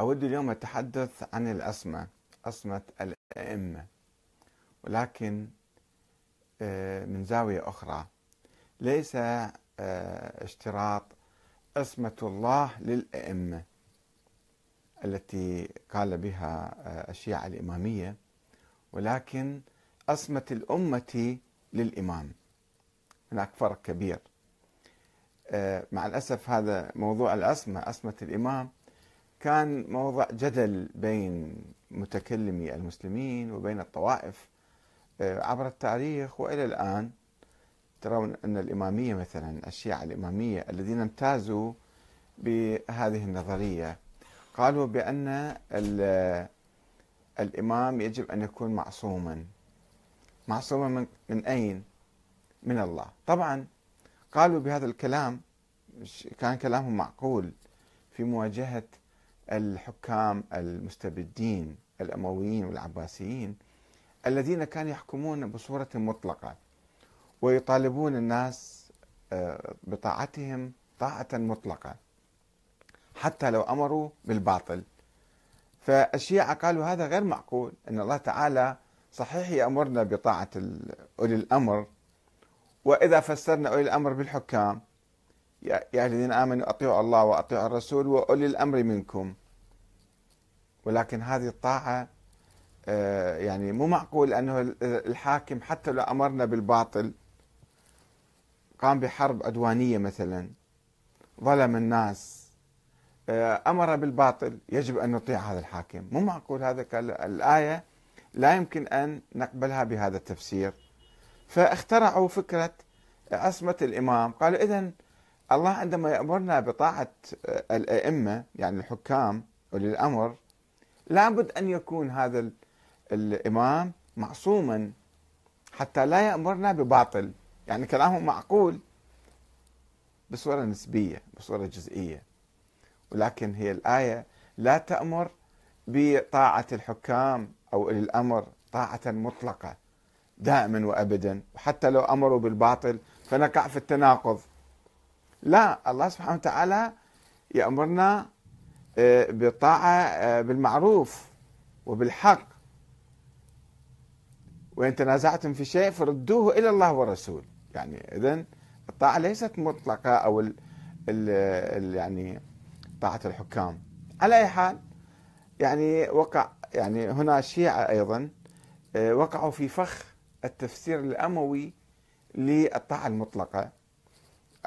أود اليوم أتحدث عن العصمة عصمة الأئمة. ولكن آه، من زاوية أخرى. ليس آه، اشتراط عصمة الله للأئمة التي قال بها آه، الشيعة الإمامية ولكن عصمة الأمة للإمام. هناك فرق كبير. مع الأسف هذا موضوع العصمة عصمة الإمام كان موضع جدل بين متكلمي المسلمين وبين الطوائف آه، عبر التاريخ وإلى الآن. ترون أن الإمامية مثلا الشيعة الإمامية الذين امتازوا بهذه النظرية قالوا بأن الإمام يجب أن يكون معصوما. معصوما من, من أين؟ من الله. طبعا قالوا بهذا الكلام كان كلامهم معقول في مواجهة الحكام المستبدين الأمويين والعباسيين الذين كانوا يحكمون بصورة مطلقة ويطالبون الناس آه، بطاعتهم طاعة مطلقة حتى لو أمروا بالباطل. فالشيعة قالوا هذا غير معقول أن الله تعالى صحيح يأمرنا بطاعة أولي الأمر وإذا فسرنا أولي الأمر بالحكام يا الذين آمنوا أطيعوا الله وأطيعوا الرسول وأولي الأمر منكم. ولكن هذه الطاعة آه، يعني مو معقول أنه الحاكم حتى لو أمرنا بالباطل قام بحرب عدوانية مثلا ظلم الناس آه، أمر بالباطل يجب أن نطيع هذا الحاكم. مو معقول هذا الآية لا يمكن أن نقبلها بهذا التفسير. فاخترعوا فكرة عصمة الإمام. قالوا إذا الله عندما يأمرنا بطاعة الأئمة يعني الحكام أولي الأمر لابد أن يكون هذا الإمام معصوما حتى لا يأمرنا بباطل. يعني كلامهم معقول بصورة نسبية بصورة جزئية. ولكن هي الآية لا تأمر بطاعة الحكام أو الأمر طاعة مطلقة دائما وأبدا. وحتى لو أمروا بالباطل فنقع في التناقض. لا الله سبحانه وتعالى يأمرنا بالطاعة آه، بالمعروف وبالحق. وإن تنازعتم في شيء فردوه إلى الله والرسول. يعني إذن الطاعة ليست مطلقة أو ال ال ال يعني طاعة الحكام. على أي حال يعني وقع يعني هنا الشيعة أيضا آه، وقعوا في فخ التفسير الأموي للطاعة المطلقة.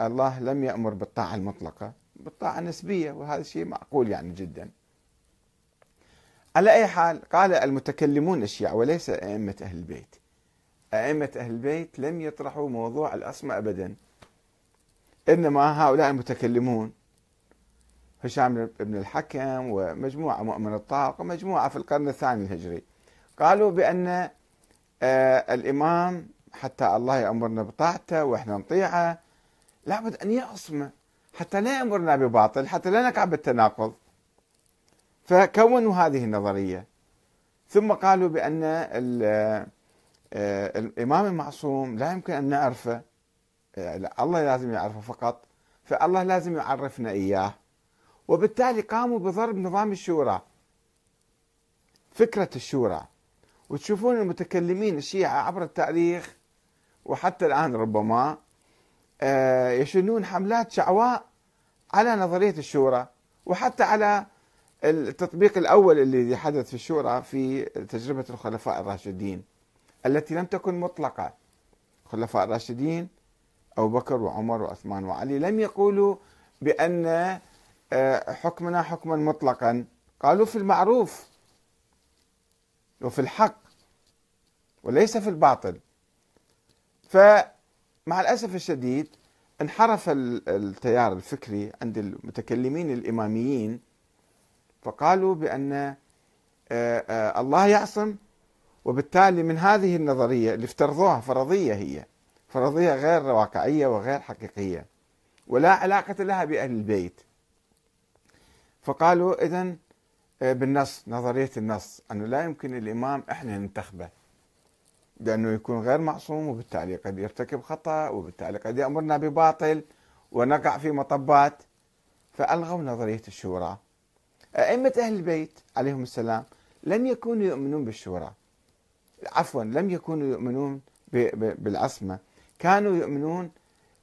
الله لم يأمر بالطاعة المطلقة. بالطاعة النسبية وهذا الشيء معقول يعني جدا. على أي حال قال المتكلمون الشيعة وليس أئمة أهل البيت. أئمة أهل البيت لم يطرحوا موضوع الأسماء أبدا. إنما هؤلاء المتكلمون هشام بن الحكم ومجموعة مؤمن الطاق ومجموعة في القرن الثاني الهجري. قالوا بأن آه، الإمام حتى الله يأمرنا بطاعته وإحنا نطيعه لابد أن يعصمه حتى لا يأمرنا بباطل حتى لا نقع بالتناقض. فكونوا هذه النظرية. ثم قالوا بأن آه، الإمام المعصوم لا يمكن أن نعرفه. آه، الله لازم يعرفه فقط. فالله لازم يعرفنا إياه. وبالتالي قاموا بضرب نظام الشورى. فكرة الشورى. وتشوفون المتكلمين الشيعة عبر التاريخ وحتى الآن ربما آه، يشنون حملات شعواء على نظرية الشورى وحتى على التطبيق الأول الذي حدث في الشورى في تجربة الخلفاء الراشدين التي لم تكن مطلقة. الخلفاء الراشدين أبو بكر وعمر وعثمان وعلي لم يقولوا بأن آه، حكمنا حكما مطلقا. قالوا في المعروف وفي الحق وليس في الباطل. فمع الأسف الشديد انحرف التيار الفكري عند المتكلمين الإماميين فقالوا بأن آه، آه، الله يعصم وبالتالي من هذه النظرية اللي افترضوها فرضية هي فرضية غير واقعية وغير حقيقية ولا علاقة لها بأهل البيت. فقالوا إذا آه، بالنص نظرية النص أنه لا يمكن الإمام إحنا ننتخبه. لأنه يكون غير معصوم وبالتالي قد يرتكب خطأ وبالتالي قد يأمرنا بباطل ونقع في مطبات. فألغوا نظرية الشورى. أئمة أهل البيت عليهم السلام لم يكونوا يؤمنون بالشورى. عفوا لم يكونوا يؤمنون بالعصمة. كانوا يؤمنون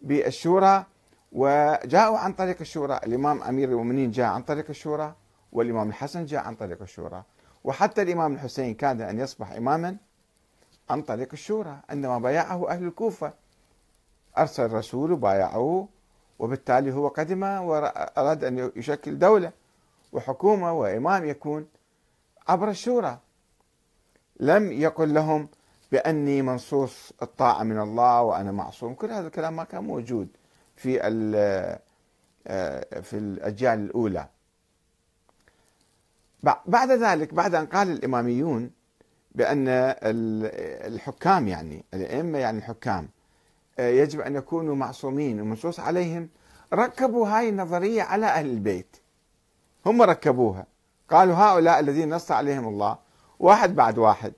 بالشورى وجاءوا عن طريق الشورى. الإمام أمير المؤمنين جاء عن طريق الشورى والإمام الحسن جاء عن طريق الشورى. وحتى الإمام الحسين كاد أن يصبح إماما عن طريق الشورى. عندما بايعه أهل الكوفة. أرسل رسول وبايعوه وبالتالي هو قدم وأراد أن يشكل دولة وحكومة وإمام يكون عبر الشورى. لم يقل لهم بأني منصوص الطاعة من الله وأنا معصوم. كل هذا الكلام ما كان موجود في آه، في الأجيال الأولى. بعد ذلك بعد أن قال الإماميون بأن الحكام يعني الأئمة يعني الحكام آه، يجب أن يكونوا معصومين. ومنصوص عليهم ركبوا هاي النظرية على أهل البيت. هم ركبوها. قالوا هؤلاء الذين نص عليهم الله واحد بعد واحد.